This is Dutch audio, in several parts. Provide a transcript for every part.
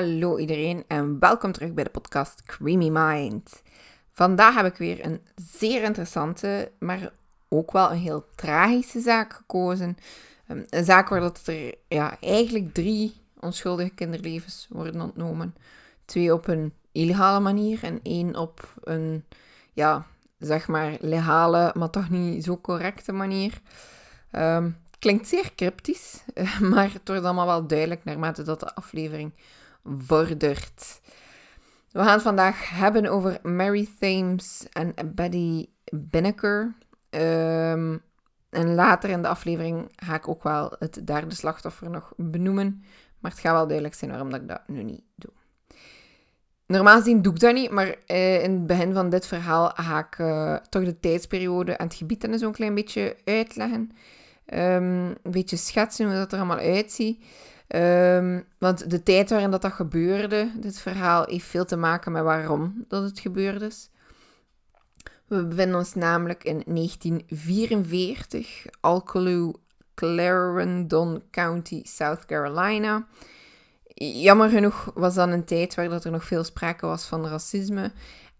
Hallo iedereen en welkom terug bij de podcast Creamy Mind. Vandaag heb ik weer een zeer interessante, maar ook wel een heel tragische zaak gekozen. Ehm, een zaak waar dat er ja, eigenlijk drie onschuldige kinderlevens worden ontnomen. Twee op een illegale manier en één op een, ja, zeg maar, legale, maar toch niet zo correcte manier. Um, klinkt zeer cryptisch, maar het wordt allemaal wel duidelijk naarmate dat de aflevering vordert. We gaan het vandaag hebben over Mary Thames en Betty Binneker. Ehm, en later in de aflevering ga ik ook wel het derde slachtoffer nog benoemen. Maar het gaat wel duidelijk zijn waarom dat ik dat nu niet doe. Normaal gezien doe ik dat niet, maar eh, in het begin van dit verhaal ga ik uh, toch de tijdsperiode en het gebied dan zo'n klein beetje uitleggen. Um, een beetje schetsen hoe dat er allemaal uitziet. Um, want de tijd waarin dat, dat gebeurde, dit verhaal, heeft veel te maken met waarom dat het gebeurd is. We bevinden ons namelijk in 1944, Alcolu, Clarendon County, South Carolina. Jammer genoeg was dat een tijd waar dat er nog veel sprake was van racisme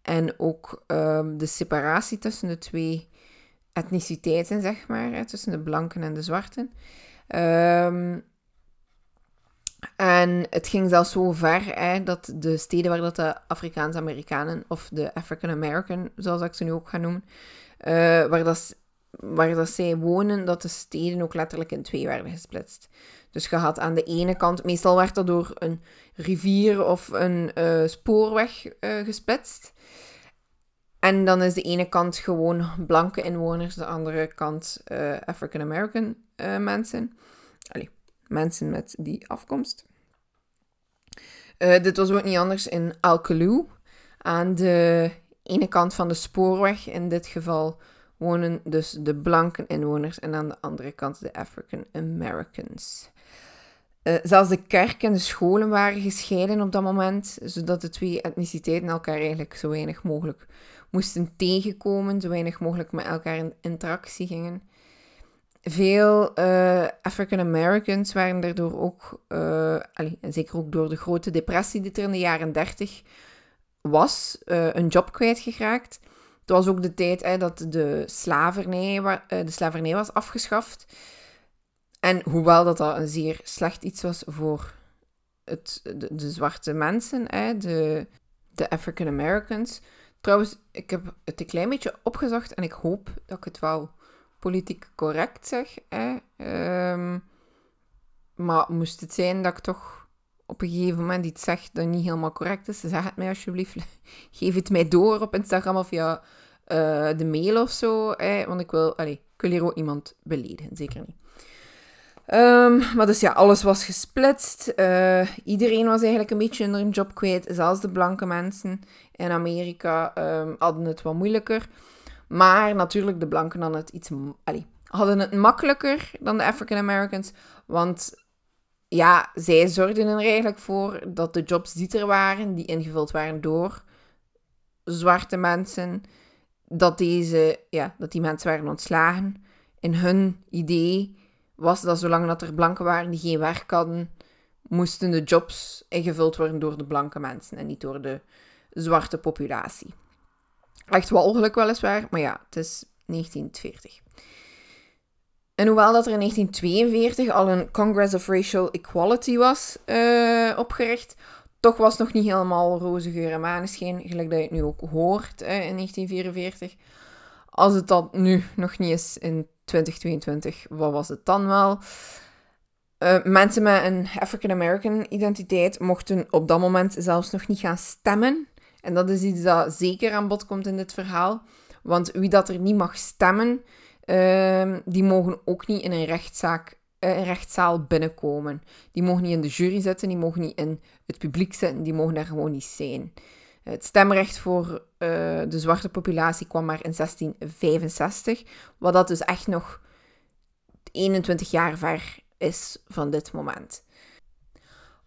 en ook um, de separatie tussen de twee etniciteiten, zeg maar, tussen de blanken en de zwarten. Um, en het ging zelfs zo ver dat de steden waar dat de Afrikaanse Amerikanen, of de African American, zoals ik ze nu ook ga noemen, uh, waar, dat, waar dat zij wonen, dat de steden ook letterlijk in twee werden gesplitst. Dus je had aan de ene kant, meestal werd dat door een rivier of een uh, spoorweg uh, gesplitst. En dan is de ene kant gewoon blanke inwoners, de andere kant African American mensen. Allee, mensen met die afkomst. Uh, dit was ook niet anders in Alcaloo. Aan de ene kant van de spoorweg, in dit geval, wonen dus de blanke inwoners en aan de andere kant de African Americans. Uh, zelfs de kerk en de scholen waren gescheiden op dat moment, zodat de twee etniciteiten elkaar eigenlijk zo weinig mogelijk moesten tegenkomen, zo weinig mogelijk met elkaar in interactie gingen. Veel uh, African Americans waren daardoor ook, uh, allee, zeker ook door de grote depressie die er in de jaren 30 was, uh, een job kwijtgeraakt. Het was ook de tijd hè, dat de slavernij, de slavernij was afgeschaft. En hoewel dat, dat een zeer slecht iets was voor het, de, de zwarte mensen, hè, de, de African Americans. Trouwens, ik heb het een klein beetje opgezocht en ik hoop dat ik het wel politiek correct zeg. Hè. Ehm, maar moest het zijn dat ik toch op een gegeven moment iets zeg dat niet helemaal correct is, zeg het mij alsjeblieft. Geef het mij door op Instagram of via uh, de mail of zo. Hè, want ik wil, allez, ik wil hier ook iemand beledigen, zeker niet. Um, maar dus ja, alles was gesplitst. Uh, iedereen was eigenlijk een beetje hun job kwijt. Zelfs de blanke mensen in Amerika um, hadden het wat moeilijker. Maar natuurlijk, de blanken hadden het iets... Hadden het makkelijker dan de African Americans. Want ja, zij zorgden er eigenlijk voor dat de jobs die er waren, die ingevuld waren door zwarte mensen, dat, deze, ja, dat die mensen waren ontslagen. In hun idee was dat zolang dat er blanken waren die geen werk hadden, moesten de jobs ingevuld worden door de blanke mensen en niet door de zwarte populatie. Echt walgelijk weliswaar, maar ja, het is 1940. En hoewel dat er in 1942 al een Congress of Racial Equality was uh, opgericht, toch was het nog niet helemaal roze geur en maneschijn, gelijk dat je het nu ook hoort uh, in 1944. Als het dat nu nog niet is in 2022, wat was het dan wel? Uh, mensen met een African American identiteit mochten op dat moment zelfs nog niet gaan stemmen. En dat is iets dat zeker aan bod komt in dit verhaal. Want wie dat er niet mag stemmen, uh, die mogen ook niet in een rechtszaak, een rechtszaal binnenkomen. Die mogen niet in de jury zitten, die mogen niet in het publiek zitten, die mogen daar gewoon niet zijn. Het stemrecht voor uh, de zwarte populatie kwam maar in 1665, wat dat dus echt nog 21 jaar ver is van dit moment.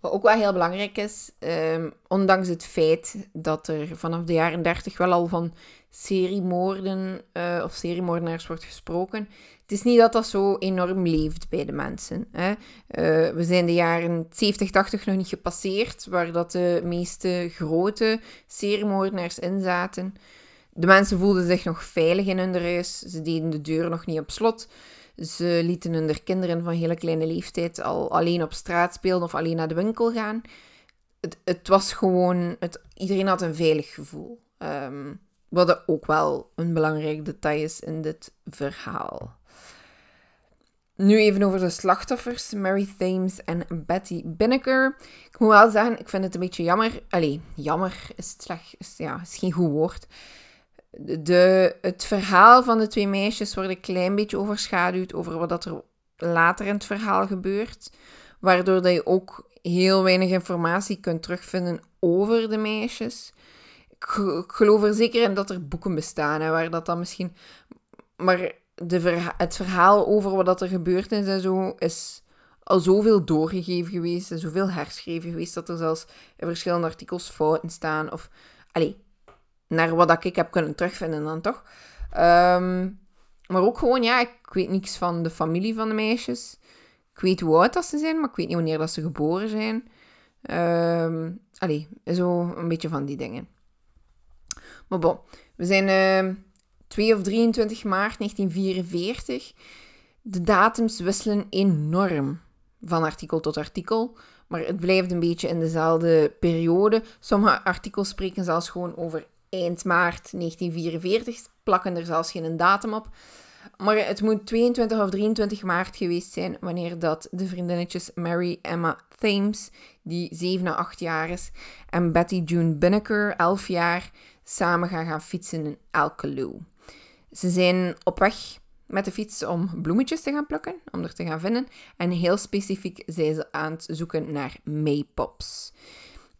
Wat ook wel heel belangrijk is, ehm, ondanks het feit dat er vanaf de jaren 30 wel al van seriemoorden uh, of seriemoordenaars wordt gesproken, het is niet dat dat zo enorm leeft bij de mensen. Hè. Uh, we zijn de jaren 70, 80 nog niet gepasseerd, waar dat de meeste grote seriemoordenaars in zaten. De mensen voelden zich nog veilig in hun huis, ze deden de deur nog niet op slot. Ze lieten hun kinderen van hele kleine leeftijd al alleen op straat spelen of alleen naar de winkel gaan. Het, het was gewoon, het, iedereen had een veilig gevoel. Um, wat ook wel een belangrijk detail is in dit verhaal. Nu even over de slachtoffers, Mary Thames en Betty Binneker. Ik moet wel zeggen, ik vind het een beetje jammer. Allee, jammer is, slecht, is, ja, is geen goed woord de, het verhaal van de twee meisjes wordt een klein beetje overschaduwd over wat dat er later in het verhaal gebeurt. Waardoor dat je ook heel weinig informatie kunt terugvinden over de meisjes. Ik, geloof er zeker in dat er boeken bestaan, waar dat dan misschien... Maar de het verhaal over wat dat er gebeurd is en zo, is al zoveel doorgegeven geweest en zoveel herschreven geweest, dat er zelfs in verschillende artikels fouten staan. Of, allee, naar wat ik heb kunnen terugvinden dan toch. Ehm, maar ook gewoon, ja, ik weet niks van de familie van de meisjes. Ik weet hoe oud dat ze zijn, maar ik weet niet wanneer dat ze geboren zijn. Um, allee, zo een beetje van die dingen. Maar bon, we zijn uh, ehm, 2 of 23 maart 1944. De datums wisselen enorm van artikel tot artikel. Maar het blijft een beetje in dezelfde periode. Sommige artikels spreken zelfs gewoon over eind maart 1944, plakken er zelfs geen datum op. Maar het moet 22 of 23 maart geweest zijn wanneer dat de vriendinnetjes Mary Emma Thames, die 7 à 8 jaar is, en Betty June Binneker, 11 jaar, samen gaan gaan fietsen in Alcaloo. Ze zijn op weg met de fiets om bloemetjes te gaan plukken, om er te gaan vinden. En heel specifiek zijn ze aan het zoeken naar maypops.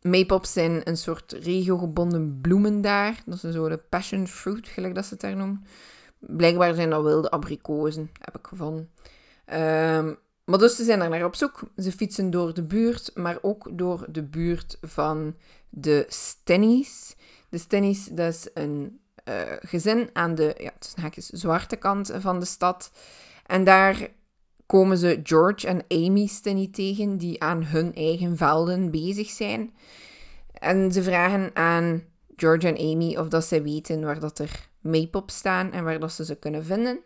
Maypops zijn een soort regiogebonden bloemen daar. Dat is zo de passion fruit, gelijk dat ze het daar noemen. Blijkbaar zijn dat wilde abrikozen, heb ik gevonden. Um, maar dus ze zijn er naar op zoek. Ze fietsen door de buurt, maar ook door de buurt van de Stennies. De Stennies, dat is een uh, gezin aan de ja, haakjes, zwarte kant van de stad. En daar komen ze George en Amy Stinney tegen, die aan hun eigen velden bezig zijn. En ze vragen aan George en Amy of dat ze weten waar dat er maypops staan en waar dat ze ze kunnen vinden.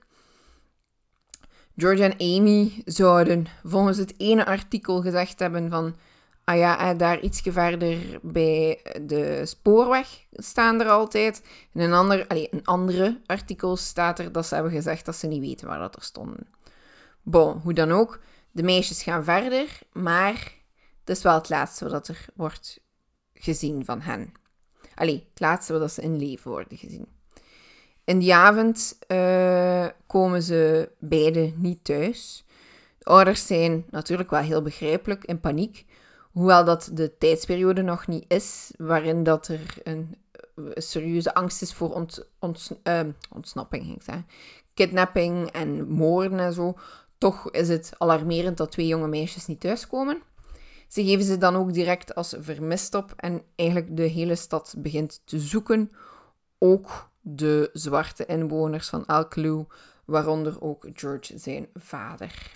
George en Amy zouden volgens het ene artikel gezegd hebben van ah ja, daar iets verder bij de spoorweg staan er altijd. In een, ander, allez, een andere artikel staat er dat ze hebben gezegd dat ze niet weten waar dat er stonden. Bon, hoe dan ook, de meisjes gaan verder, maar dat is wel het laatste wat er wordt gezien van hen. Allee, het laatste wat ze in leven worden gezien. In die avond uh, komen ze beide niet thuis. De ouders zijn natuurlijk wel heel begrijpelijk in paniek. Hoewel dat de tijdsperiode nog niet is waarin dat er een, serieuze angst is voor ont, uh, ontsnapping, kidnapping en moorden en zo. Toch is het alarmerend dat twee jonge meisjes niet thuiskomen. Ze geven ze dan ook direct als vermist op en eigenlijk de hele stad begint te zoeken. Ook de zwarte inwoners van Alcaloo, waaronder ook George zijn vader.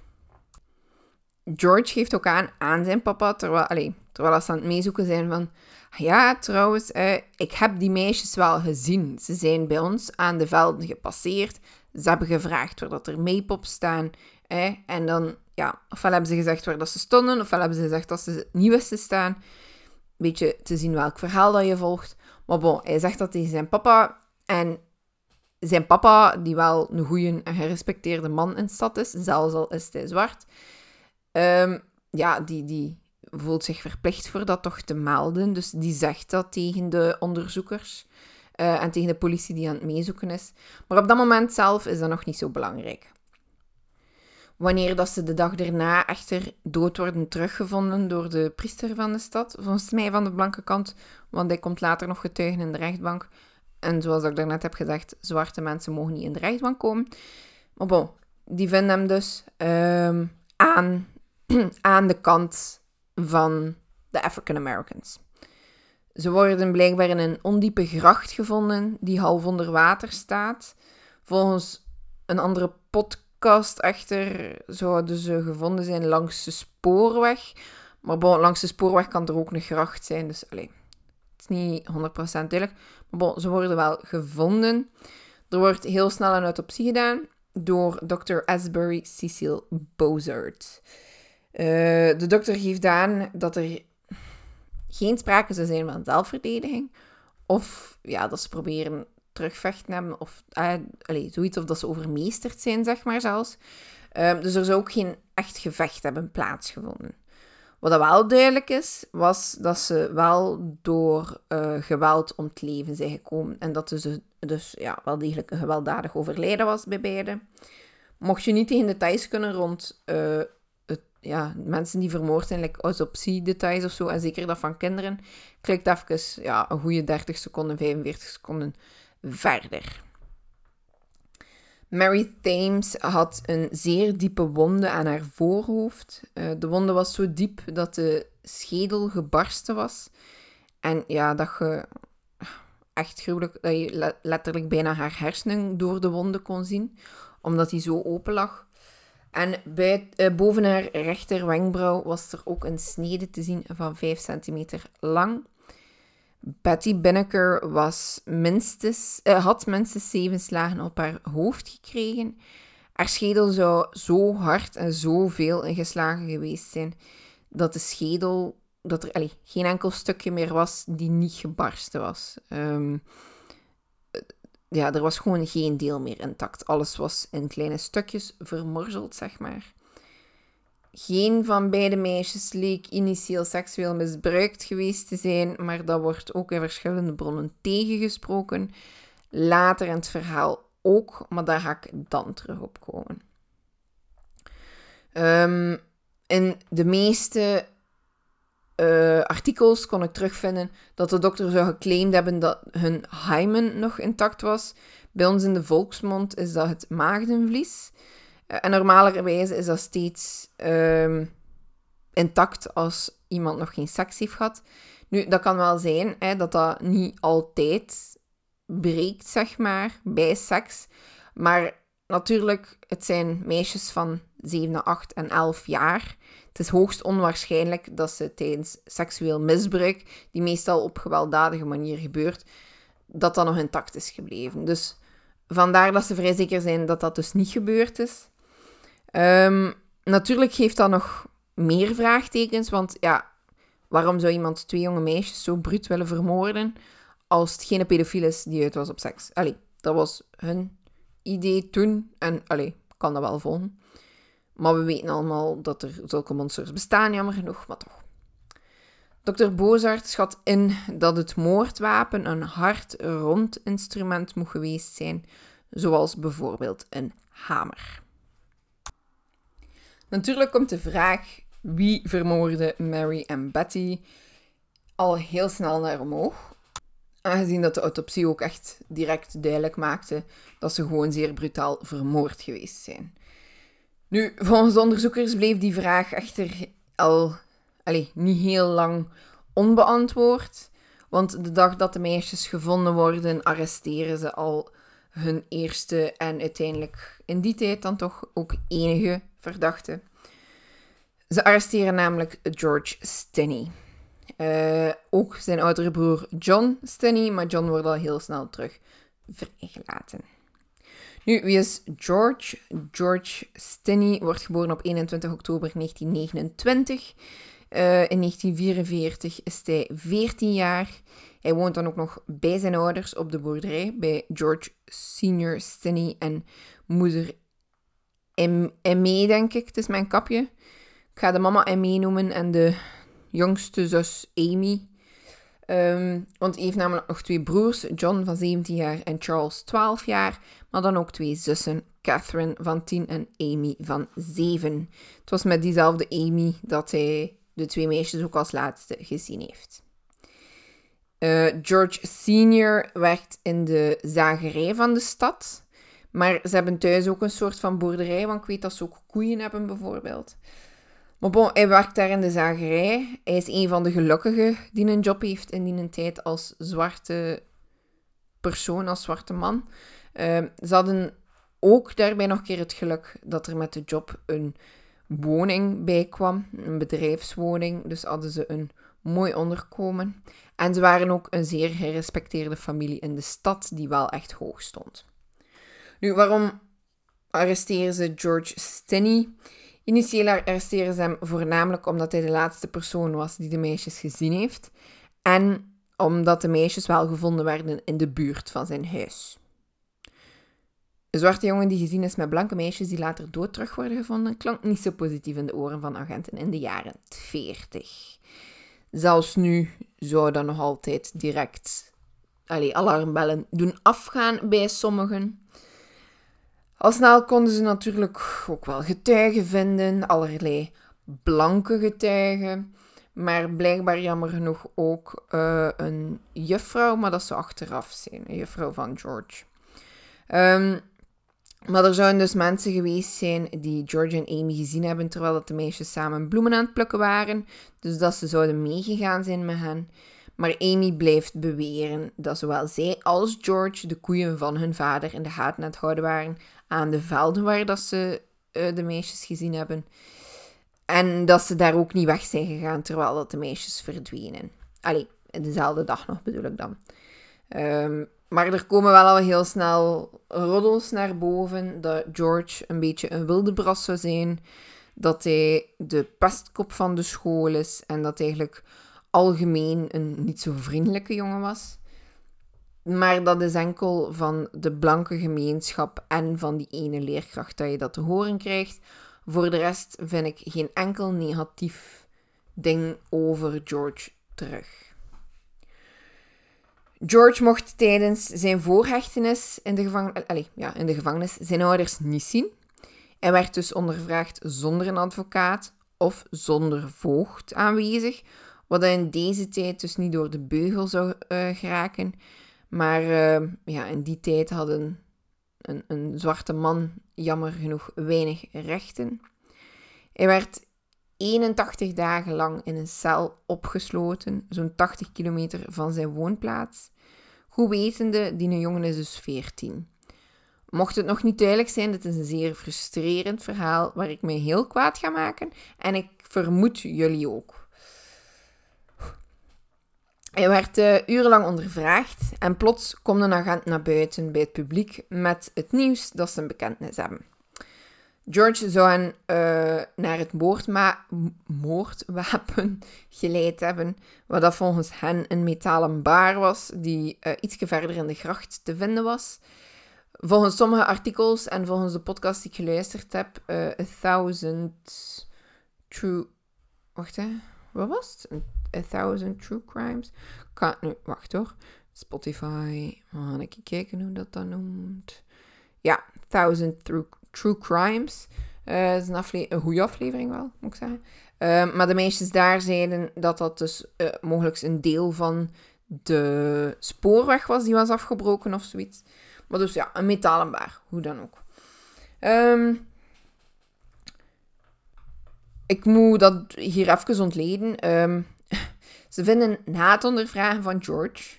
George geeft ook aan aan zijn papa, terwijl, allez, ze aan het meezoeken zijn van... Ja, trouwens, ik heb die meisjes wel gezien. Ze zijn bij ons aan de velden gepasseerd. Ze hebben gevraagd waar dat er maypops staan. Eh, en dan, ja, ofwel hebben ze gezegd waar dat ze stonden, ofwel hebben ze gezegd dat ze niet wisten staan. Beetje te zien welk verhaal dat je volgt. Maar bon, hij zegt dat tegen zijn papa. En zijn papa, die wel een goede en gerespecteerde man in stad is, zelfs al is hij zwart, um, ja, die, die voelt zich verplicht voor dat toch te melden. Dus die zegt dat tegen de onderzoekers uh, en tegen de politie die aan het meezoeken is. Maar op dat moment zelf is dat nog niet zo belangrijk. Wanneer dat ze de dag daarna echter dood worden teruggevonden door de priester van de stad, volgens mij van de blanke kant, want hij komt later nog getuigen in de rechtbank. En zoals ik daarnet heb gezegd, zwarte mensen mogen niet in de rechtbank komen. Maar bon, die vinden hem dus um, aan, aan de kant van de African Americans. Ze worden blijkbaar in een ondiepe gracht gevonden die half onder water staat. Volgens een andere podcast echter zouden ze gevonden zijn langs de spoorweg. Maar bon, langs de spoorweg kan er ook een gracht zijn, dus alleen. Het is niet 100% duidelijk. Maar bon, ze worden wel gevonden. Er wordt heel snel een autopsie gedaan door Dr. Asbury Cecil Bozard. Uh, de dokter geeft aan dat er geen sprake zou zijn van zelfverdediging. Of ja, dat ze proberen terugvechten hebben. Of allez, zoiets. Of dat ze overmeesterd zijn, zeg maar zelfs. Uh, dus er zou ook geen echt gevecht hebben plaatsgevonden. Wat wel duidelijk is, was dat ze wel door uh, geweld om het leven zijn gekomen. En dat ze dus ja, wel degelijk een gewelddadig overlijden was bij beiden. Mocht je niet tegen details kunnen rond uh, het, ja, mensen die vermoord zijn, like autopsie-details of zo, en zeker dat van kinderen, klikt even ja, een goede 30 seconden, 45 seconden verder. Mary Thames had een zeer diepe wonde aan haar voorhoofd. Uh, de wonde was zo diep dat de schedel gebarsten was. En ja, dat je echt gruwelijk, dat je letterlijk bijna haar hersenen door de wonde kon zien, omdat die zo open lag. En bij, uh, boven haar rechter wenkbrauw was er ook een snede te zien van 5 centimeter lang. Betty Binneker was minstens, uh, had minstens zeven slagen op haar hoofd gekregen. Haar schedel zou zo hard en zo veel ingeslagen geweest zijn dat de schedel, dat er geen enkel stukje meer was die niet gebarsten was. Um, ja, er was gewoon geen deel meer intact. Alles was in kleine stukjes vermorzeld, zeg maar. Geen van beide meisjes leek initieel seksueel misbruikt geweest te zijn, maar dat wordt ook in verschillende bronnen tegengesproken. Later in het verhaal ook, maar daar ga ik dan terug op komen. Um, in de meeste uh, artikels kon ik terugvinden dat de dokter zou geclaimd hebben dat hun hymen nog intact was. Bij ons in de volksmond is dat het maagdenvlies. Uh, en normalerwijze is dat steeds uh, intact als iemand nog geen seks heeft gehad. Nu, dat kan wel zijn hè, dat dat niet altijd breekt, zeg maar, bij seks. Maar natuurlijk, het zijn meisjes van 7, 8 en 11 jaar. Het is hoogst onwaarschijnlijk dat ze tijdens seksueel misbruik, die meestal op gewelddadige manier gebeurt, dat dat nog intact is gebleven. Dus vandaar dat ze vrij zeker zijn dat dat dus niet gebeurd is. Um, natuurlijk geeft dat nog meer vraagtekens, want ja, waarom zou iemand twee jonge meisjes zo bruut willen vermoorden als het geen pedofiel is die uit was op seks? Allee, dat was hun idee toen en allee, kan dat wel volgen. Maar we weten allemaal dat er zulke monsters bestaan, jammer genoeg, maar toch. Dr. Bozart schat in dat het moordwapen een hard rond instrument moet geweest zijn, zoals bijvoorbeeld een hamer. Natuurlijk komt de vraag wie vermoorde Mary en Betty al heel snel naar omhoog. Aangezien dat de autopsie ook echt direct duidelijk maakte dat ze gewoon zeer brutaal vermoord geweest zijn. Nu, volgens onderzoekers bleef die vraag echter al allez, niet heel lang onbeantwoord. Want de dag dat de meisjes gevonden worden, arresteren ze al hun eerste en uiteindelijk in die tijd dan toch ook enige verdachte. Ze arresteren namelijk George Stinney. Uh, ook zijn oudere broer John Stinney, maar John wordt al heel snel terug vrijgelaten. Nu, wie is George? George Stinney wordt geboren op 21 oktober 1929. Uh, in 1944 is hij 14 jaar. Hij woont dan ook nog bij zijn ouders op de boerderij, bij George Senior Stinney en moeder Emme, denk ik. Het is mijn kapje. Ik ga de mama Emme noemen en de jongste zus Amy. Um, want hij heeft namelijk nog twee broers, John van 17 jaar en Charles 12 jaar, maar dan ook twee zussen, Catherine van 10 en Amy van 7. Het was met diezelfde Amy dat hij de twee meisjes ook als laatste gezien heeft. Uh, George Senior werkt in de zagerij van de stad, maar ze hebben thuis ook een soort van boerderij, want ik weet dat ze ook koeien hebben bijvoorbeeld. Maar bon, hij werkt daar in de zagerij. Hij is een van de gelukkigen die een job heeft in die tijd als zwarte persoon, als zwarte man. Ehm, ze hadden ook daarbij nog een keer het geluk dat er met de job een woning bij kwam, een bedrijfswoning. Dus hadden ze een mooi onderkomen. En ze waren ook een zeer gerespecteerde familie in de stad, die wel echt hoog stond. Nu, waarom arresteren ze George Stinney? Initieel arresteren ze hem voornamelijk omdat hij de laatste persoon was die de meisjes gezien heeft. En omdat de meisjes wel gevonden werden in de buurt van zijn huis. Een zwarte jongen die gezien is met blanke meisjes die later dood terug worden gevonden, klonk niet zo positief in de oren van agenten in de jaren 40. Zelfs nu zou dat nog altijd direct allee, alarmbellen doen afgaan bij sommigen. Al konden ze natuurlijk ook wel getuigen vinden, allerlei blanke getuigen. Maar blijkbaar jammer genoeg ook uh, een juffrouw, maar dat zou achteraf zijn, een juffrouw van George. Um, maar er zouden dus mensen geweest zijn die George en Amy gezien hebben terwijl dat de meisjes samen bloemen aan het plukken waren. Dus dat ze zouden meegegaan zijn met hen. Maar Amy blijft beweren dat zowel zij als George de koeien van hun vader in de aan het houden waren aan de velden waar dat ze uh, de meisjes gezien hebben. En dat ze daar ook niet weg zijn gegaan terwijl dat de meisjes verdwenen. Allee, dezelfde dag nog bedoel ik dan. Um, maar er komen wel al heel snel roddels naar boven dat George een beetje een wilde bras zou zijn. Dat hij de pestkop van de school is en dat hij eigenlijk algemeen een niet zo vriendelijke jongen was. Maar dat is enkel van de blanke gemeenschap en van die ene leerkracht dat je dat te horen krijgt. Voor de rest vind ik geen enkel negatief ding over George terug. George mocht tijdens zijn voorhechtenis in de, gevangen, allez, ja, in de gevangenis zijn ouders niet zien. Hij werd dus ondervraagd zonder een advocaat of zonder voogd aanwezig, wat in deze tijd dus niet door de beugel zou uh, geraken. Maar uh, ja, in die tijd hadden een, een zwarte man jammer genoeg weinig rechten. Hij werd 81 dagen lang in een cel opgesloten, zo'n 80 kilometer van zijn woonplaats. Goed wetende, die jongen is dus 14. Mocht het nog niet duidelijk zijn, dit is een zeer frustrerend verhaal waar ik mij heel kwaad ga maken en ik vermoed jullie ook. Hij werd uh, urenlang ondervraagd en plots komt een agent naar buiten bij het publiek met het nieuws dat ze een bekentenis hebben. George zou hen uh, naar het moordwapen geleid hebben, wat dat volgens hen een metalen baar was, die uh, iets verder in de gracht te vinden was. Volgens sommige artikels en volgens de podcast die ik geluisterd heb, uh, A Thousand True... Wacht, hè. Wat was het? A Thousand True Crimes? Kan... Nu, wacht hoor. Spotify. Ga ik kijken hoe dat dan noemt. Ja, Thousand True True Crimes. Uh, is een, goede aflevering wel, moet ik zeggen. Uh, maar de meisjes daar zeiden dat dat dus uh, mogelijk een deel van de spoorweg was die was afgebroken of zoiets. Maar dus ja, een metalen baar, hoe dan ook. Um, ik moet dat hier even ontleden. Um, ze vinden na het ondervragen van George,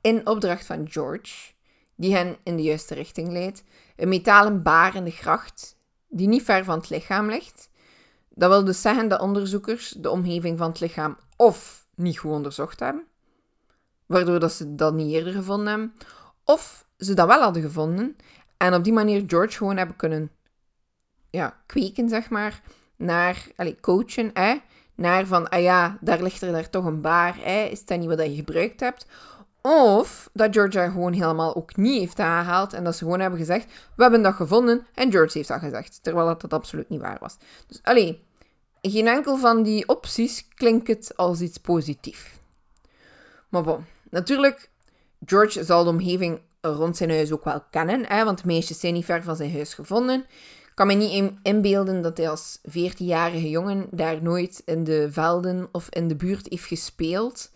in opdracht van George, die hen in de juiste richting leidt, een metalen baar in de gracht, die niet ver van het lichaam ligt. Dat wil dus zeggen dat onderzoekers de omgeving van het lichaam of niet goed onderzocht hebben, waardoor dat ze dat niet eerder gevonden hebben, of ze dat wel hadden gevonden en op die manier George gewoon hebben kunnen ja, kweken, zeg maar, naar, allez, coachen, hè, naar van, ah ja, daar ligt er daar toch een baar, hè, is dat niet wat je gebruikt hebt? Of dat Georgia gewoon helemaal ook niet heeft aangehaald en dat ze gewoon hebben gezegd: We hebben dat gevonden en George heeft dat gezegd. Terwijl dat, dat absoluut niet waar was. Dus alleen, geen enkel van die opties klinkt het als iets positiefs. Maar bon, natuurlijk, George zal de omgeving rond zijn huis ook wel kennen, hè, want de meisjes zijn niet ver van zijn huis gevonden. Ik kan me niet inbeelden dat hij als 14-jarige jongen daar nooit in de velden of in de buurt heeft gespeeld.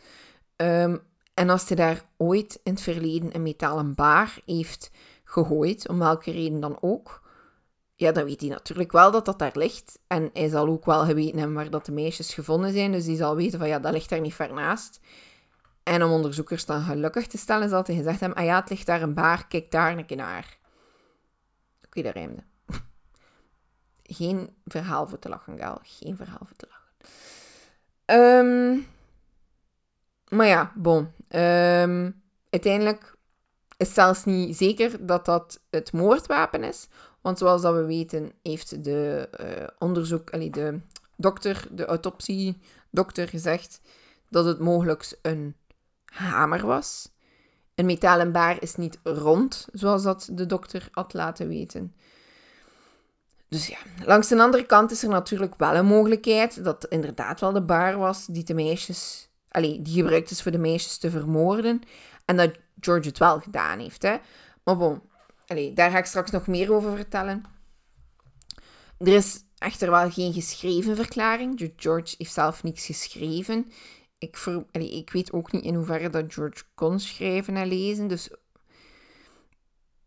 Um, en als hij daar ooit in het verleden een metalen baar heeft gegooid, om welke reden dan ook, ja, dan weet hij natuurlijk wel dat dat daar ligt. En hij zal ook wel geweten hebben waar dat de meisjes gevonden zijn. Dus die zal weten van, ja, dat ligt daar niet ver naast. En om onderzoekers dan gelukkig te stellen, zal hij gezegd hebben, ah ja, het ligt daar een baar, kijk daar een keer naar. Oké, dat rijmde. Geen verhaal voor te lachen, Gal. Geen verhaal voor te lachen. Um, maar ja, bon. Um, uiteindelijk is zelfs niet zeker dat dat het moordwapen is. Want zoals dat we weten, heeft de uh, onderzoek, allee, de dokter, de autopsiedokter gezegd dat het mogelijk een hamer was. Een metalen baar is niet rond, zoals dat de dokter had laten weten. Dus ja, langs de andere kant is er natuurlijk wel een mogelijkheid dat het inderdaad wel de baar was die de meisjes, allee, die gebruikt is voor de meisjes te vermoorden. En dat George het wel gedaan heeft. Hè. Maar bon, allee, daar ga ik straks nog meer over vertellen. Er is echter wel geen geschreven verklaring. George heeft zelf niets geschreven. Ik, ver, allee, ik weet ook niet in hoeverre dat George kon schrijven en lezen. Dus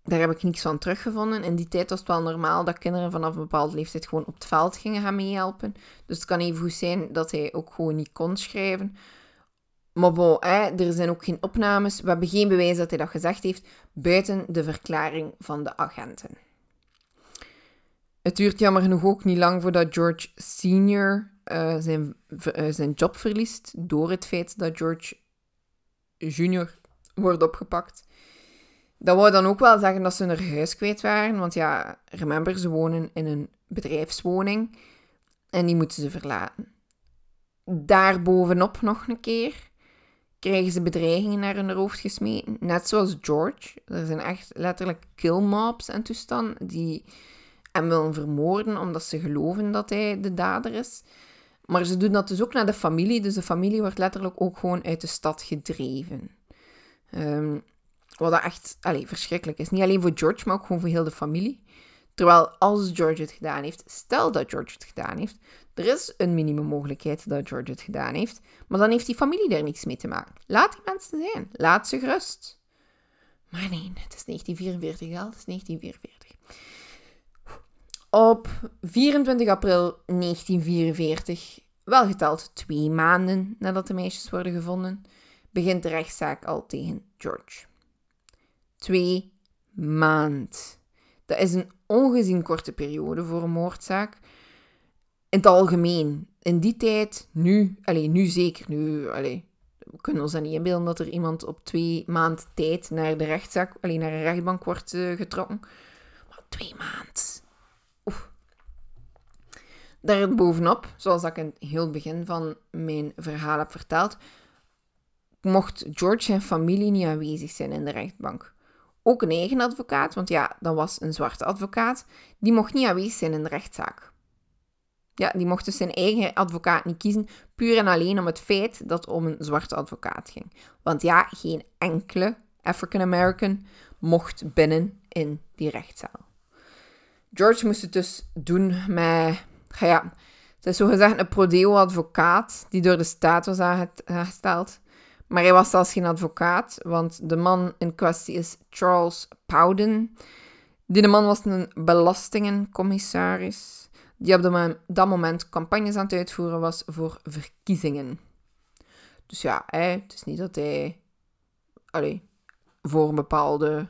daar heb ik niks van teruggevonden. In die tijd was het wel normaal dat kinderen vanaf een bepaalde leeftijd gewoon op het veld gingen gaan meehelpen. Dus het kan even goed zijn dat hij ook gewoon niet kon schrijven. Maar bon, er zijn ook geen opnames. We hebben geen bewijs dat hij dat gezegd heeft, buiten de verklaring van de agenten. Het duurt jammer genoeg ook niet lang voordat George Senior uh, zijn, uh, zijn job verliest door het feit dat George Junior wordt opgepakt. Dat wou dan ook wel zeggen dat ze hun huis kwijt waren, want ja, remember, ze wonen in een bedrijfswoning en die moeten ze verlaten. Daarbovenop nog een keer krijgen ze bedreigingen naar hun hoofd gesmeten. Net zoals George. Er zijn echt letterlijk killmobs en toestanden die hem willen vermoorden omdat ze geloven dat hij de dader is. Maar ze doen dat dus ook naar de familie. Dus de familie wordt letterlijk ook gewoon uit de stad gedreven. Um, wat dat echt allez, verschrikkelijk is. Niet alleen voor George, maar ook gewoon voor heel de familie. Terwijl als George het gedaan heeft, stel dat George het gedaan heeft, er is een minimum-mogelijkheid dat George het gedaan heeft, maar dan heeft die familie daar niks mee te maken. Laat die mensen zijn. Laat ze gerust. Maar nee, het is 1944, al. Het is 1944. Op 24 april 1944, wel geteld twee maanden nadat de meisjes worden gevonden, begint de rechtszaak al tegen George. Twee maand. Dat is een ongezien korte periode voor een moordzaak in het algemeen, in die tijd, nu, alleen nu zeker, nu, allee, we kunnen ons dan niet inbeelden dat er iemand op twee maand tijd naar de rechtszaak, alleen naar een rechtbank wordt uh, getrokken. Maar twee maand. Oef. Daar bovenop, zoals ik in het heel begin van mijn verhaal heb verteld, mocht George en familie niet aanwezig zijn in de rechtbank. Ook een eigen advocaat, want ja, dat was een zwarte advocaat, die mocht niet aanwezig zijn in de rechtszaak. Ja, die mocht dus zijn eigen advocaat niet kiezen, puur en alleen om het feit dat het om een zwarte advocaat ging. Want ja, geen enkele African American mocht binnen in die rechtszaal. George moest het dus doen met, ja, het is zogezegd een prodeo-advocaat die door de staat was aangesteld. Maar hij was zelfs geen advocaat, want de man in kwestie is Charles Powden. Die man was een belastingencommissaris die op dat moment campagnes aan het uitvoeren was voor verkiezingen. Dus ja, het is niet dat hij allee, voor een bepaalde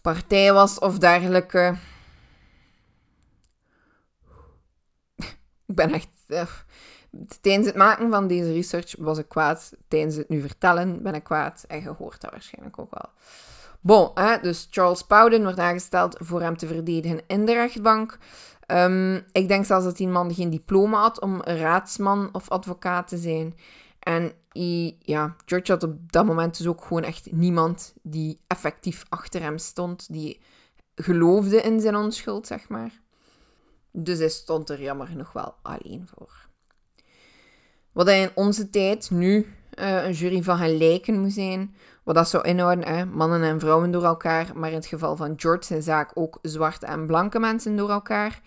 partij was of dergelijke. Ik ben echt. Tijdens het maken van deze research was ik kwaad. Tijdens het nu vertellen ben ik kwaad. En je hoort dat waarschijnlijk ook wel. Bon, dus Charles Powden wordt aangesteld voor hem te verdedigen in de rechtbank. Um, ik denk zelfs dat die man geen diploma had om raadsman of advocaat te zijn. En ja, George had op dat moment dus ook gewoon echt niemand die effectief achter hem stond, die geloofde in zijn onschuld, zeg maar. Dus hij stond er jammer genoeg wel alleen voor. Wat in onze tijd nu uh, een jury van gelijken moet zijn, wat dat zou inhouden, hè, mannen en vrouwen door elkaar, maar in het geval van George zijn zaak ook zwarte en blanke mensen door elkaar,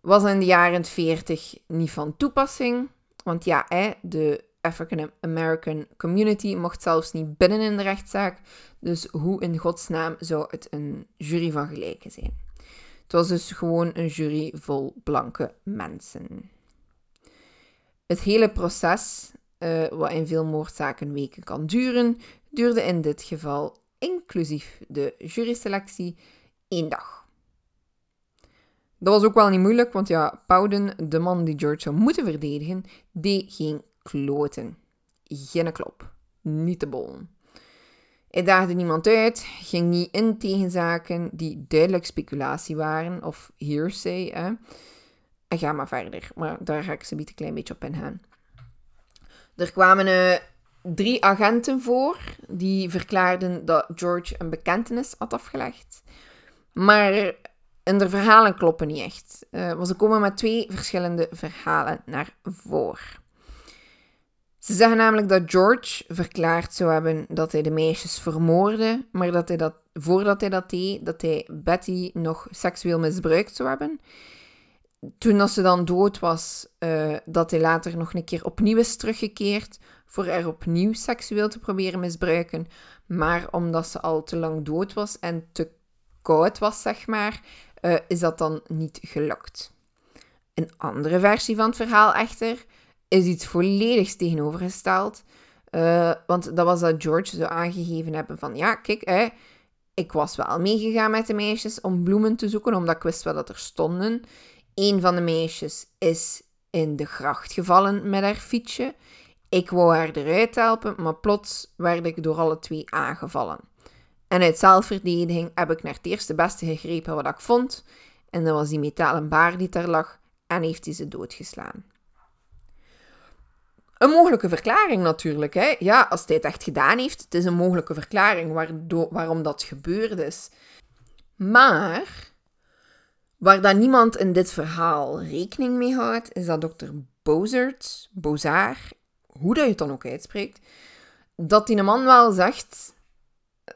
was in de jaren 40 niet van toepassing. Want ja, hè, de African American community mocht zelfs niet binnen in de rechtszaak. Dus hoe in godsnaam zou het een jury van gelijken zijn? Het was dus gewoon een jury vol blanke mensen. Het hele proces, uh, wat in veel moordzaken weken kan duren, duurde in dit geval, inclusief de juryselectie, één dag. Dat was ook wel niet moeilijk, want ja, Powden, de man die George zou moeten verdedigen, deed geen kloten. Geen klop. Niet te bol. Hij daagde niemand uit, ging niet in tegen zaken die duidelijk speculatie waren, of hearsay. Hè. En ga maar verder, maar daar ga ik ze een klein beetje op ingaan. Er kwamen uh, drie agenten voor die verklaarden dat George een bekentenis had afgelegd. Maar en de verhalen kloppen niet echt. Uh, ze komen met twee verschillende verhalen naar voren. Ze zeggen namelijk dat George verklaard zou hebben dat hij de meisjes vermoordde, maar dat hij dat, voordat hij dat deed, dat hij Betty nog seksueel misbruikt zou hebben. Toen dat ze dan dood was, uh, dat hij later nog een keer opnieuw is teruggekeerd voor er opnieuw seksueel te proberen misbruiken. Maar omdat ze al te lang dood was en te koud was, zeg maar, uh, is dat dan niet gelukt. Een andere versie van het verhaal echter is iets volledig tegenovergesteld. Uh, want dat was dat George zo aangegeven hebben van ja, kijk, hè, ik was wel meegegaan met de meisjes om bloemen te zoeken, omdat ik wist wel dat er stonden. Een van de meisjes is in de gracht gevallen met haar fietsje. Ik wou haar eruit helpen, maar plots werd ik door alle twee aangevallen. En uit zelfverdediging heb ik naar het eerste beste gegrepen wat ik vond. En dat was die metalen baar die daar lag. En heeft hij ze doodgeslaan. Een mogelijke verklaring natuurlijk. Hè? Ja, als hij het echt gedaan heeft, het is een mogelijke verklaring waardoor, waarom dat gebeurd is. Maar waar dan niemand in dit verhaal rekening mee houdt, is dat dokter Bozert, Bozar, hoe dat je het dan ook uitspreekt, dat die man wel zegt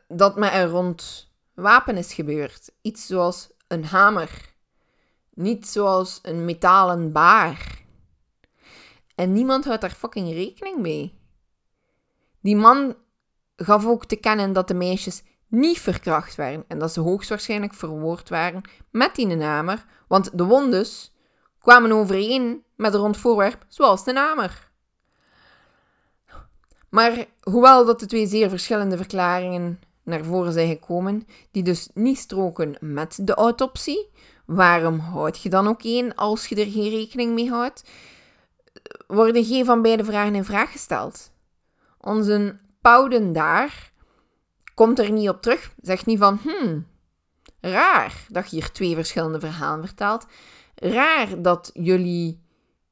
dat met een rond wapen is gebeurd. Iets zoals een hamer. Niet zoals een metalen baar. En niemand houdt daar fucking rekening mee. Die man gaf ook te kennen dat de meisjes niet verkracht werden en dat ze hoogstwaarschijnlijk verwoord waren met die hamer, want de wondes kwamen overeen met een rond voorwerp zoals de hamer. Maar hoewel dat de twee zeer verschillende verklaringen naar voren zijn gekomen, die dus niet stroken met de autopsie, waarom houd je dan ook één als je er geen rekening mee houdt? Worden geen van beide vragen in vraag gesteld. Onze Pouden daar komt er niet op terug, zegt niet van, hmm, raar dat je hier twee verschillende verhalen vertelt. Raar dat jullie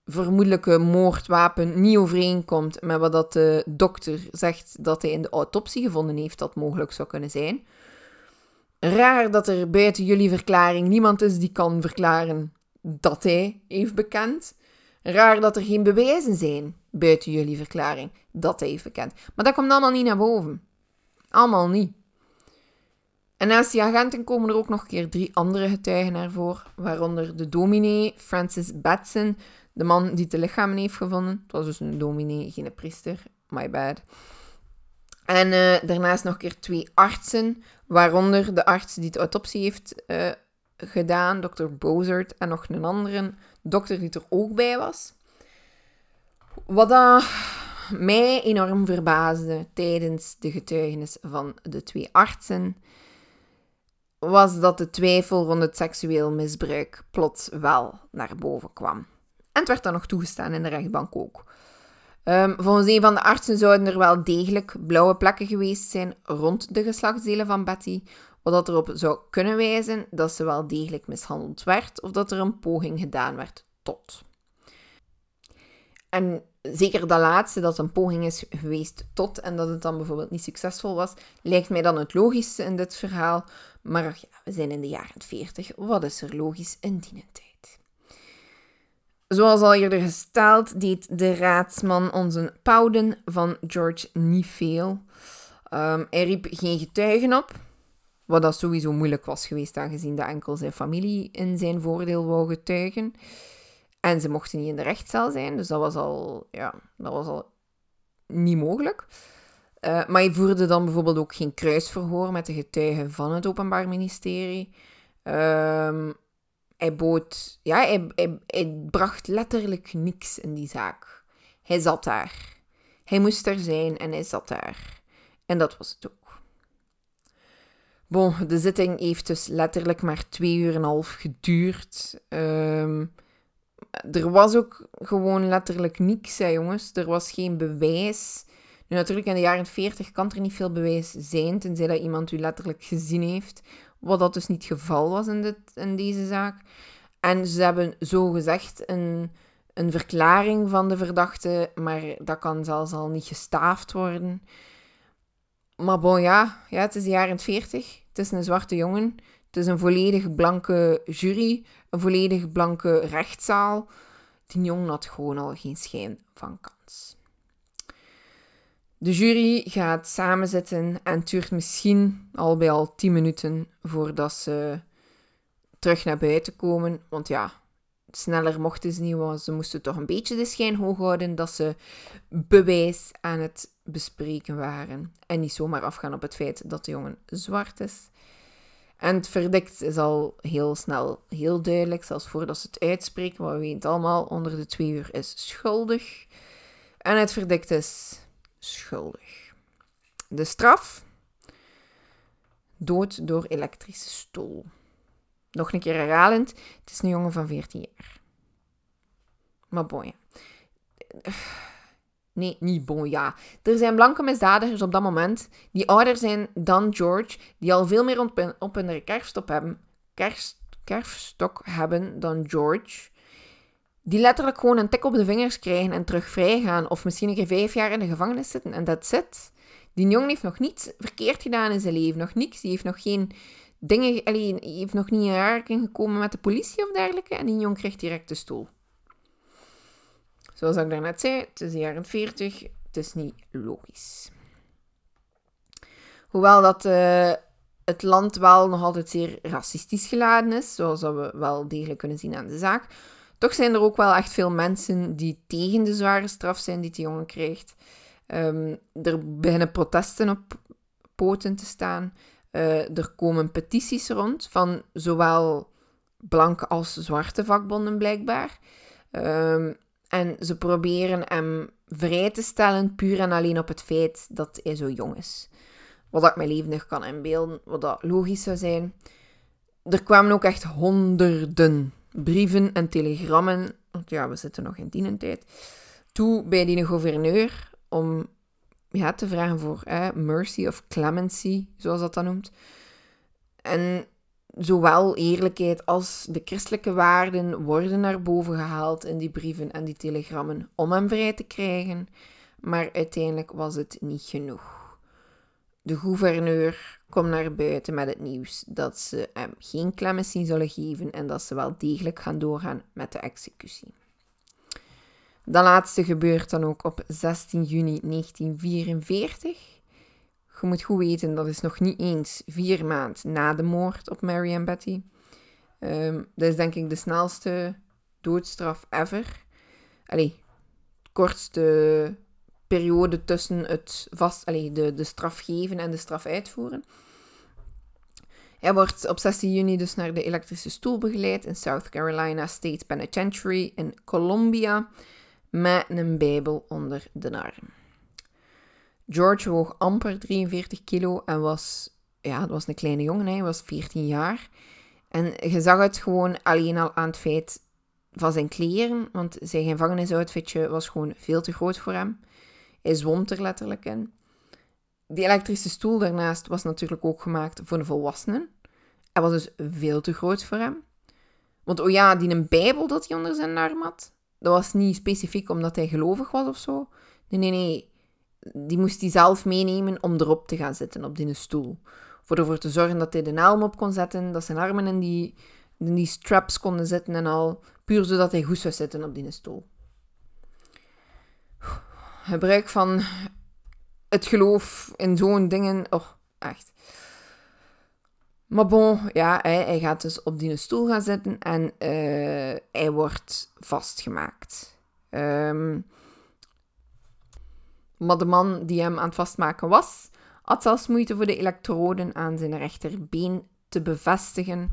vermoedelijke moordwapen niet overeenkomt met wat dat de dokter zegt dat hij in de autopsie gevonden heeft dat mogelijk zou kunnen zijn. Raar dat er buiten jullie verklaring niemand is die kan verklaren dat hij heeft bekend. Raar dat er geen bewijzen zijn buiten jullie verklaring dat hij heeft bekend. Maar dat komt allemaal niet naar boven. Allemaal niet. En naast die agenten komen er ook nog een keer drie andere getuigen naar voren, waaronder de dominee Francis Batson, de man die de lichamen heeft gevonden. Het was dus een dominee, geen priester. My bad. En uh, daarnaast nog een keer twee artsen, waaronder de arts die de autopsie heeft uh, gedaan, dokter Bozert, en nog een andere dokter die er ook bij was. Wat dat mij enorm verbaasde tijdens de getuigenis van de twee artsen, was dat de twijfel rond het seksueel misbruik plots wel naar boven kwam. En het werd dan nog toegestaan in de rechtbank ook. Um, volgens een van de artsen zouden er wel degelijk blauwe plekken geweest zijn rond de geslachtsdelen van Betty, wat erop zou kunnen wijzen dat ze wel degelijk mishandeld werd of dat er een poging gedaan werd tot. En zeker dat laatste, dat een poging is geweest tot en dat het dan bijvoorbeeld niet succesvol was, lijkt mij dan het logischste in dit verhaal. Maar ja, we zijn in de jaren 40. Wat is er logisch in die tijd? Zoals al eerder gesteld, deed de raadsman onze Powden van George niet veel. Ehm, hij riep geen getuigen op, wat dat sowieso moeilijk was geweest, aangezien de enkel zijn familie in zijn voordeel wou getuigen. En ze mochten niet in de rechtszaal zijn, dus dat was al, ja, dat was al niet mogelijk. Uh, maar hij voerde dan bijvoorbeeld ook geen kruisverhoor met de getuigen van het Openbaar Ministerie. Um, hij bood... Ja, hij, hij, hij bracht letterlijk niks in die zaak. Hij zat daar. Hij moest er zijn en hij zat daar. En dat was het ook. Bon, de zitting heeft dus letterlijk maar twee uur en een half geduurd. Um, er was ook gewoon letterlijk niks, hè, jongens. Er was geen bewijs. Nu, natuurlijk, in de jaren 40 kan er niet veel bewijs zijn, tenzij dat iemand u letterlijk gezien heeft. Wat dat dus niet het geval was in, dit, in deze zaak. En ze hebben zo gezegd een, een verklaring van de verdachte, maar dat kan zelfs al niet gestaafd worden. Maar bon, ja, ja het is de jaren 40. Het is een zwarte jongen. Het is een volledig blanke jury, een volledig blanke rechtszaal. Die jongen had gewoon al geen schijn van kans. De jury gaat samenzitten en het duurt misschien al bij al 10 minuten voordat ze terug naar buiten komen. Want ja, sneller mochten ze niet, want ze moesten toch een beetje de schijn hoog houden dat ze bewijs aan het bespreken waren. En niet zomaar afgaan op het feit dat de jongen zwart is. En het verdict is al heel snel heel duidelijk, zelfs voordat ze het uitspreken, wat we weten allemaal, onder de twee uur is schuldig. En het verdict is schuldig. De straf? Dood door elektrische stoel. Nog een keer herhalend, het is een jongen van 14 jaar. Maar boy. Nee, niet bon, ja. Er zijn blanke misdadigers op dat moment die ouder zijn dan George, die al veel meer op op hun kerfstok hebben, kerfstok hebben dan George. Die letterlijk gewoon een tik op de vingers krijgen en terug vrij gaan. Of misschien een keer vijf jaar in de gevangenis zitten en dat zit. Die jongen heeft nog niets verkeerd gedaan in zijn leven. Nog niks. Die heeft nog geen dingen... Heeft nog niet in aanraking gekomen met de politie of dergelijke. En die jong krijgt direct de stoel. Zoals ik daarnet zei, is de jaren 40, het is niet logisch. Hoewel dat uh, het land wel nog altijd zeer racistisch geladen is, zoals we wel degelijk kunnen zien aan de zaak, toch zijn er ook wel echt veel mensen die tegen de zware straf zijn die de jongen krijgt. Um, er beginnen protesten op poten te staan. Uh, er komen petities rond van zowel blanke als zwarte vakbonden blijkbaar. Um, en ze proberen hem vrij te stellen puur en alleen op het feit dat hij zo jong is. Wat ik me levendig kan inbeelden, wat dat logisch zou zijn. Er kwamen ook echt honderden brieven en telegrammen, want ja, we zitten nog in dienentijd, toe bij die gouverneur om ja, te vragen voor mercy of clemency, zoals dat dan noemt. En zowel eerlijkheid als de christelijke waarden worden naar boven gehaald in die brieven en die telegrammen om hem vrij te krijgen, maar uiteindelijk was het niet genoeg. De gouverneur komt naar buiten met het nieuws dat ze hem geen clemency zullen geven en dat ze wel degelijk gaan doorgaan met de executie. Dat laatste gebeurt dan ook op 16 juni 1944. Je moet goed weten, dat is nog niet eens vier maanden na de moord op Mary en Betty. Um, dat is denk ik de snelste doodstraf ever. Allee, kortste periode tussen het vast, allee, de, de straf geven en de straf uitvoeren. Hij wordt op 16 juni dus naar de elektrische stoel begeleid in South Carolina State Penitentiary in Columbia met een bijbel onder de arm. George woog amper 43 kilo en was, ja, dat was een kleine jongen, hij was 14 jaar. En je zag het gewoon alleen al aan het feit van zijn kleren, want zijn gevangenisoutfitje was gewoon veel te groot voor hem. Hij zwom er letterlijk in. Die elektrische stoel daarnaast was natuurlijk ook gemaakt voor de volwassenen. Hij was dus veel te groot voor hem. Want oh ja, die een bijbel dat hij onder zijn arm had, dat was niet specifiek omdat hij gelovig was of zo. Nee, nee, nee die moest hij zelf meenemen om erop te gaan zitten, op die stoel. Voor ervoor te zorgen dat hij de helm op kon zetten, dat zijn armen in die, die straps konden zitten en al. Puur zodat hij goed zou zitten op die stoel. Gebruik van het geloof in zo'n dingen. Oh, echt. Maar bon, ja, hij, hij gaat dus op die stoel gaan zitten en uh, hij wordt vastgemaakt. Um, maar de man die hem aan het vastmaken was, had zelfs moeite voor de elektroden aan zijn rechterbeen te bevestigen.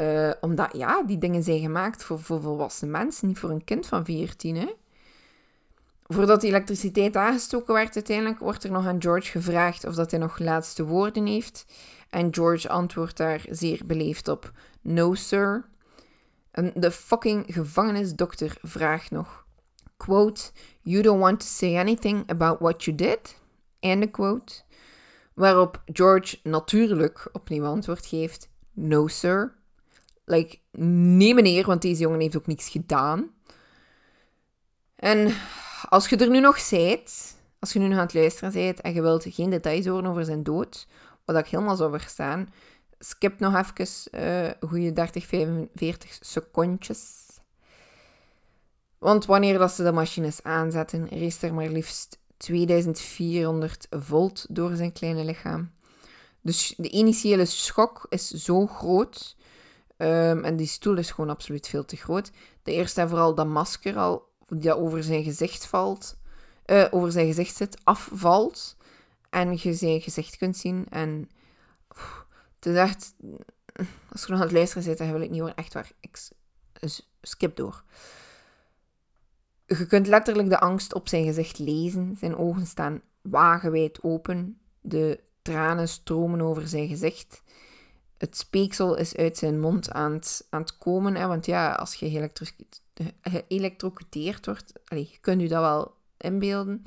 Uh, omdat, ja, die dingen zijn gemaakt voor, voor volwassen mensen, niet voor een kind van 14, hè. Voordat de elektriciteit aangestoken werd uiteindelijk, wordt er nog aan George gevraagd of dat hij nog laatste woorden heeft. En George antwoordt daar zeer beleefd op, no sir. En de fucking gevangenisdokter vraagt nog, quote, you don't want to say anything about what you did? Einde quote. Waarop George natuurlijk opnieuw antwoord geeft, no sir. Like, nee meneer, want deze jongen heeft ook niks gedaan. En als je er nu nog zijt, als je nu nog aan het luisteren bent en je wilt geen details horen over zijn dood, wat ik helemaal zou verstaan, skip nog even uh, goede 30, 45 secondjes. Want wanneer dat ze de machines aanzetten, race er maar liefst 2400 volt door zijn kleine lichaam. Dus de initiële schok is zo groot. Um, en die stoel is gewoon absoluut veel te groot. De eerste en vooral dat masker al, dat over zijn gezicht valt, uh, over zijn gezicht zit, afvalt. En je zijn gezicht kunt zien. En het is echt, als je nog aan het luisteren zit, dan wil ik niet horen. Echt waar, ik skip door. Je kunt letterlijk de angst op zijn gezicht lezen. Zijn ogen staan wagenwijd open. De tranen stromen over zijn gezicht. Het speeksel is uit zijn mond aan het, aan het komen. Hè, want ja, als je geëlectrocuteerd wordt, allez, je kunt je dat wel inbeelden.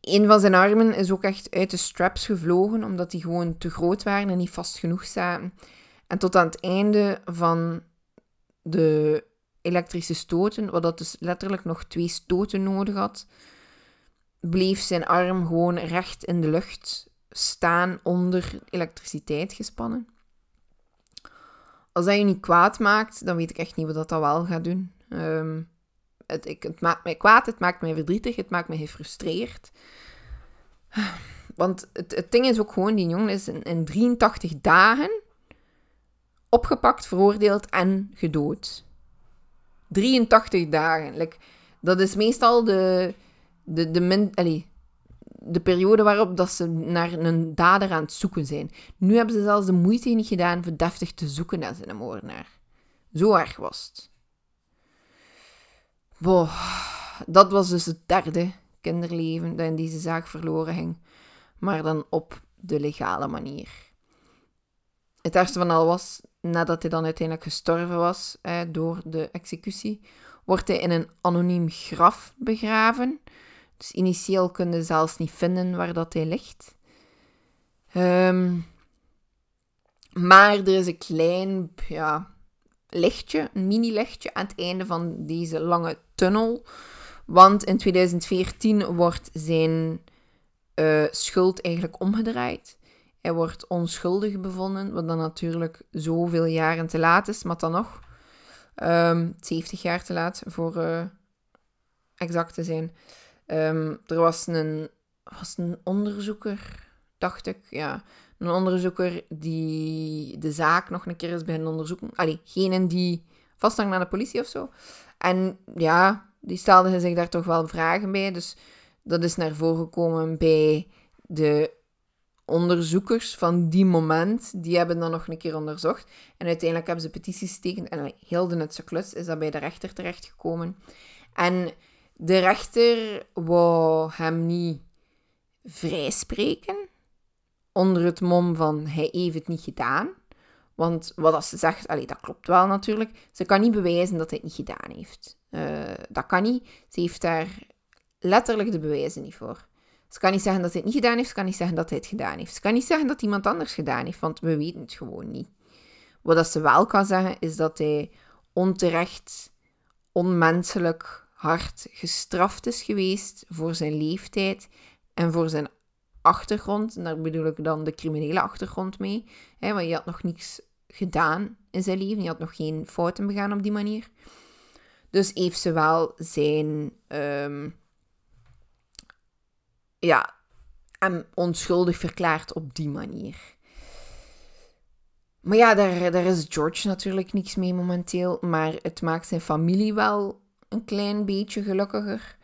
Een van zijn armen is ook echt uit de straps gevlogen, omdat die gewoon te groot waren en niet vast genoeg zaten. En tot aan het einde van de elektrische stoten, wat dat dus letterlijk nog twee stoten nodig had, bleef zijn arm gewoon recht in de lucht staan onder elektriciteit gespannen. Als dat je niet kwaad maakt, dan weet ik echt niet wat dat, wel gaat doen. Ehm, het, ik, het maakt mij kwaad, het maakt mij verdrietig, het maakt mij gefrustreerd. Want het, het ding is ook gewoon, die jongen is in, in 83 dagen opgepakt, veroordeeld en gedood. 83 dagen. Dat is meestal de, de, de, de periode waarop dat ze naar een dader aan het zoeken zijn. Nu hebben ze zelfs de moeite niet gedaan voor deftig te zoeken naar zijn moordenaar. Zo erg was het. Boah, dat was dus het derde kinderleven dat in deze zaak verloren ging. Maar dan op de legale manier. Het ergste van al was, nadat hij dan uiteindelijk gestorven was door de executie, wordt hij in een anoniem graf begraven. Dus initieel kunnen zelfs niet vinden waar dat hij ligt. Um, maar er is een klein ja, lichtje, een mini-lichtje aan het einde van deze lange tunnel. Want in 2014 wordt zijn uh, schuld eigenlijk omgedraaid. Hij wordt onschuldig bevonden, wat dan natuurlijk zoveel jaren te laat is, maar dan nog. Um, ehm, 70 jaar te laat voor uh, exact te zijn. Um, er was een, was een onderzoeker, dacht ik, ja. Een onderzoeker die de zaak nog een keer is beginnen onderzoeken. Allee, geen die vasthangt naar de politie of zo. En ja, die stelde zich daar toch wel vragen bij. Dus dat is naar voren gekomen bij de onderzoekers van die moment. Die hebben dan nog een keer onderzocht. En uiteindelijk hebben ze petities getekend. En heel de nutse klus is dat bij de rechter terechtgekomen. En de rechter wou hem niet vrijspreken. Onder het mom van hij heeft het niet gedaan. Want wat ze zegt, allee, dat klopt wel natuurlijk. Ze kan niet bewijzen dat hij het niet gedaan heeft. Uh, dat kan niet. Ze heeft daar letterlijk de bewijzen niet voor. Ze kan niet zeggen dat hij het niet gedaan heeft. Ze kan niet zeggen dat hij het gedaan heeft. Ze kan niet zeggen dat iemand anders gedaan heeft, want we weten het gewoon niet. Wat ze wel kan zeggen, is dat hij onterecht, onmenselijk hard gestraft is geweest voor zijn leeftijd en voor zijn achtergrond. En daar bedoel ik dan de criminele achtergrond mee. Hè, want je had nog niets gedaan in zijn leven. Je had nog geen fouten begaan op die manier. Dus heeft ze wel zijn... Um, ja, hem onschuldig verklaard op die manier. Maar ja, daar, daar is George natuurlijk niks mee momenteel. Maar het maakt zijn familie wel een klein beetje gelukkiger.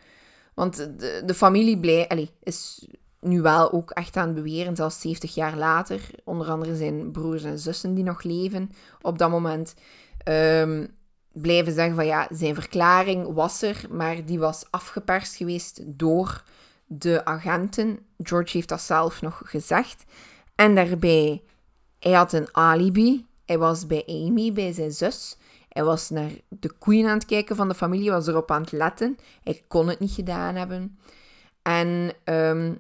Want de, de familie blij, allez, is nu wel ook echt aan het beweren, zelfs 70 jaar later, onder andere zijn broers en zussen die nog leven op dat moment, um, blijven zeggen van ja, zijn verklaring was er, maar die was afgeperst geweest door de agenten. George heeft dat zelf nog gezegd. En daarbij, hij had een alibi. Hij was bij Amy, bij zijn zus. Hij was naar de queen aan het kijken van de familie, was erop aan het letten. Hij kon het niet gedaan hebben. En um,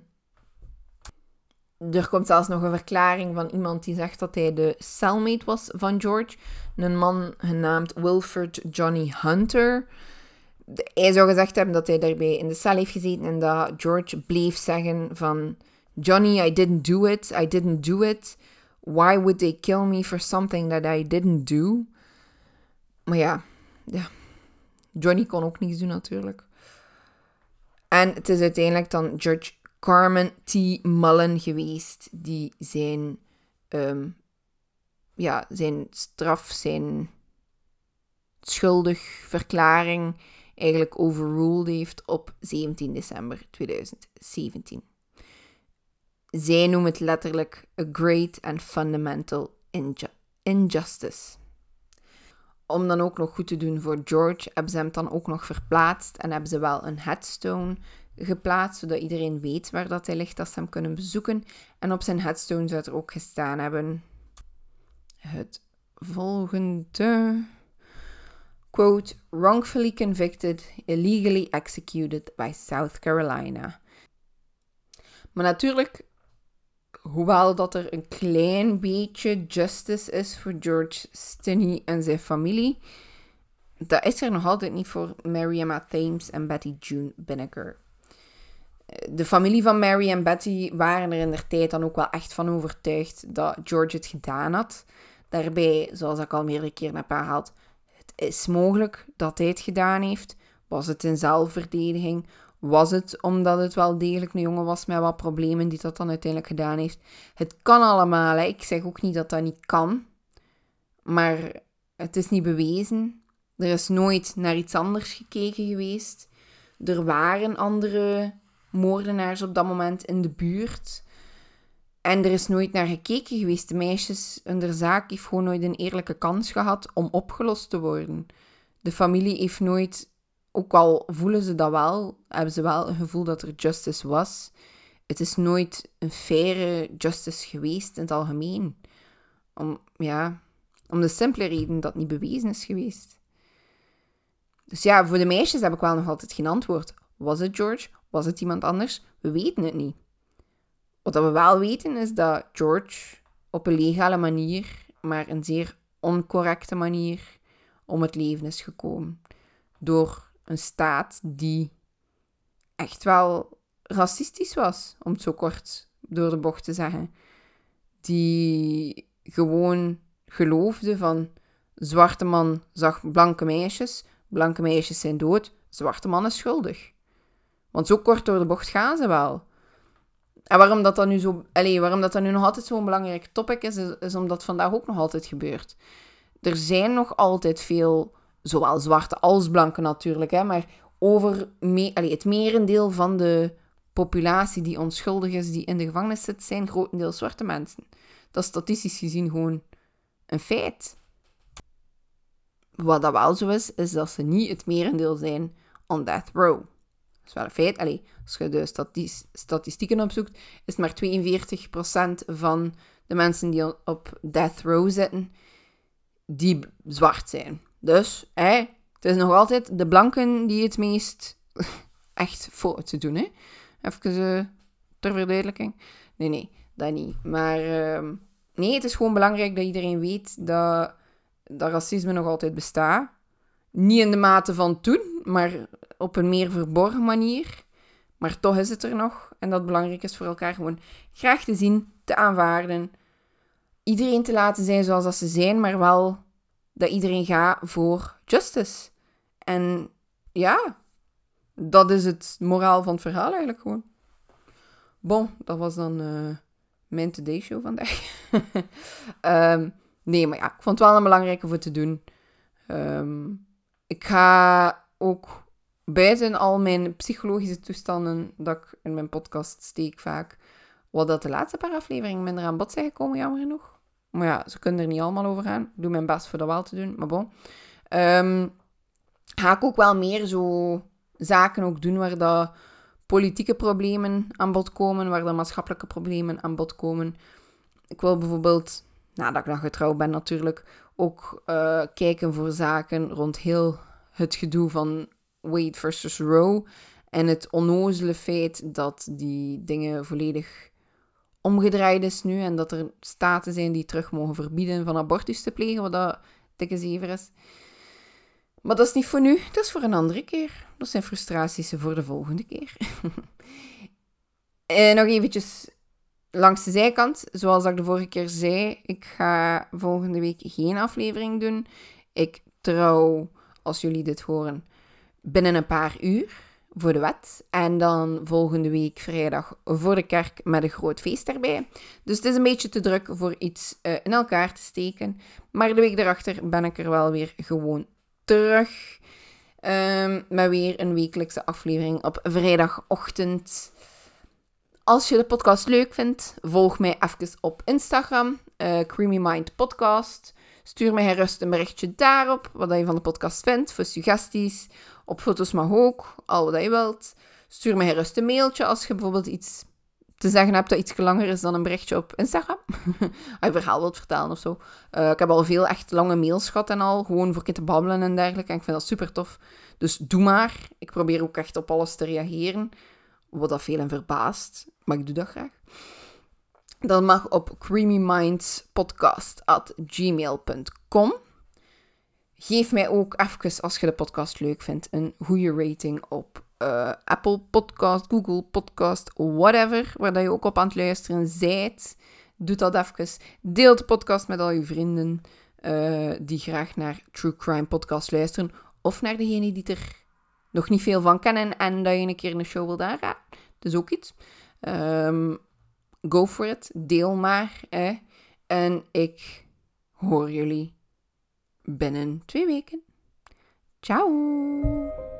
er komt zelfs nog een verklaring van iemand die zegt dat hij de cellmate was van George. Een man genaamd Wilford Johnny Hunter. Hij zou gezegd hebben dat hij daarbij in de cel heeft gezeten en dat George bleef zeggen van... Johnny, I didn't do it. I didn't do it. Why would they kill me for something that I didn't do? Maar ja, ja. Johnny kon ook niets doen natuurlijk. En het is uiteindelijk dan Judge Carmen T. Mullen geweest die zijn, um, ja, zijn straf, zijn schuldig verklaring eigenlijk overruled heeft op 17 december 2017. Zij noemen het letterlijk a great and fundamental injustice. Om dan ook nog goed te doen voor George, hebben ze hem dan ook nog verplaatst en hebben ze wel een headstone geplaatst, zodat iedereen weet waar dat hij ligt als ze hem kunnen bezoeken. En op zijn headstone zou er ook gestaan hebben het volgende. Quote, wrongfully convicted, illegally executed by South Carolina. Maar natuurlijk, hoewel dat er een klein beetje justice is voor George Stinney en zijn familie, dat is er nog altijd niet voor Mary Emma Thames en Betty June Binneker de familie van Mary en Betty waren er in der tijd dan ook wel echt van overtuigd dat George het gedaan had. Daarbij, zoals ik al meerdere keren heb het is mogelijk dat hij het gedaan heeft. Was het in zelfverdediging? Was het omdat het wel degelijk een jongen was met wat problemen die dat dan uiteindelijk gedaan heeft? Het kan allemaal. Ik zeg ook niet dat dat niet kan. Maar het is niet bewezen. Er is nooit naar iets anders gekeken geweest. Er waren andere moordenaars op dat moment in de buurt. En er is nooit naar gekeken geweest. De meisjes de zaak heeft gewoon nooit een eerlijke kans gehad om opgelost te worden. De familie heeft nooit, ook al voelen ze dat wel, hebben ze wel een gevoel dat er justice was. Het is nooit een faire justice geweest in het algemeen. Om, ja, om de simpele reden dat niet bewezen is geweest. Dus ja, voor de meisjes heb ik wel nog altijd geen antwoord. Was het George? Was het iemand anders? We weten het niet. Wat we wel weten is dat George op een legale manier, maar een zeer oncorrecte manier, om het leven is gekomen. Door een staat die echt wel racistisch was, om het zo kort door de bocht te zeggen. Die gewoon geloofde van zwarte man zag blanke meisjes, blanke meisjes zijn dood, zwarte man is schuldig. Want zo kort door de bocht gaan ze wel. En waarom dat, dan nu, zo, allez, waarom dat, dan nu nog altijd zo'n belangrijk topic is, is, omdat vandaag ook nog altijd gebeurt. Er zijn nog altijd veel, zowel zwarte als blanke natuurlijk, hè, maar over me, allez, het merendeel van de populatie die onschuldig is, die in de gevangenis zit, zijn grotendeels zwarte mensen. Dat is statistisch gezien gewoon een feit. Wat dat wel zo is, is dat ze niet het merendeel zijn on death row. Dat is wel een feit. Allee, als je de statistieken opzoekt, is maar 42% van de mensen die op death row zitten, die zwart zijn. Dus, hè, het is nog altijd de blanken die het meest echt fouten doen. Hè? Even uh, ter verduidelijking. Nee, nee, dat niet. Maar uh, nee, het is gewoon belangrijk dat iedereen weet dat, dat racisme nog altijd bestaat. Niet in de mate van toen, maar op een meer verborgen manier. Maar toch is het er nog. En dat belangrijk is voor elkaar gewoon graag te zien, te aanvaarden. Iedereen te laten zijn zoals dat ze zijn, maar wel dat iedereen gaat voor justice. En ja, dat is het moraal van het verhaal eigenlijk gewoon. Bon, dat was dan uh, mijn Today Show vandaag. Ehm, nee, maar ja, ik vond het wel een belangrijke voor te doen. Um, ik ga ook buiten al mijn psychologische toestanden dat ik in mijn podcast steek vaak, wat dat de laatste paar afleveringen minder aan bod zijn gekomen, jammer genoeg. Maar ja, ze kunnen er niet allemaal over gaan. Ik doe mijn best voor dat wel te doen, maar bon. Um, ga ik ook wel meer zo zaken ook doen waar dat politieke problemen aan bod komen, waar dat maatschappelijke problemen aan bod komen. Ik wil bijvoorbeeld, nadat ik dan getrouwd ben natuurlijk, ook uh, kijken voor zaken rond heel het gedoe van Wade versus Roe. En het onnozele feit dat die dingen volledig omgedraaid is nu. En dat er staten zijn die terug mogen verbieden van abortus te plegen, wat dat dikke zever is. Maar dat is niet voor nu, dat is voor een andere keer. Dat zijn frustraties voor de volgende keer. en nog eventjes langs de zijkant. Zoals ik de vorige keer zei, ik ga volgende week geen aflevering doen. Ik trouw, als jullie dit horen, binnen een paar uur voor de wet. En dan volgende week vrijdag voor de kerk met een groot feest erbij. Dus het is een beetje te druk voor iets uh, in elkaar te steken. Maar de week daarachter ben ik er wel weer gewoon terug. Um, met weer een wekelijkse aflevering op vrijdagochtend. Als je de podcast leuk vindt, volg mij even op Instagram, uh, Creamy Mind Podcast. Stuur mij gerust een berichtje daarop, wat je van de podcast vindt, voor suggesties. Op foto's mag ook, al wat je wilt. Stuur mij gerust een mailtje als je bijvoorbeeld iets te zeggen hebt dat iets langer is dan een berichtje op Instagram. Als je verhaal wilt vertellen of zo. Uh, ik heb al veel echt lange mails gehad en al. Gewoon voor te babbelen en dergelijke. En ik vind dat super tof. Dus doe maar. Ik probeer ook echt op alles te reageren. Wat dat veel en verbaast. Maar ik doe dat graag. Dat mag op creamymindspodcast.gmail.com. Geef mij ook even, als je de podcast leuk vindt, een goede rating op uh, Apple Podcast, Google Podcast, whatever, waar dat je ook op aan het luisteren zijt. Doe dat even. Deel de podcast met al je vrienden uh, die graag naar True Crime Podcast luisteren. Of naar degene die er nog niet veel van kennen en dat je een keer een show wil aanraden. Dat is ook iets. Um, go for it. Deel maar. Hè. En ik hoor jullie binnen twee weken. Ciao!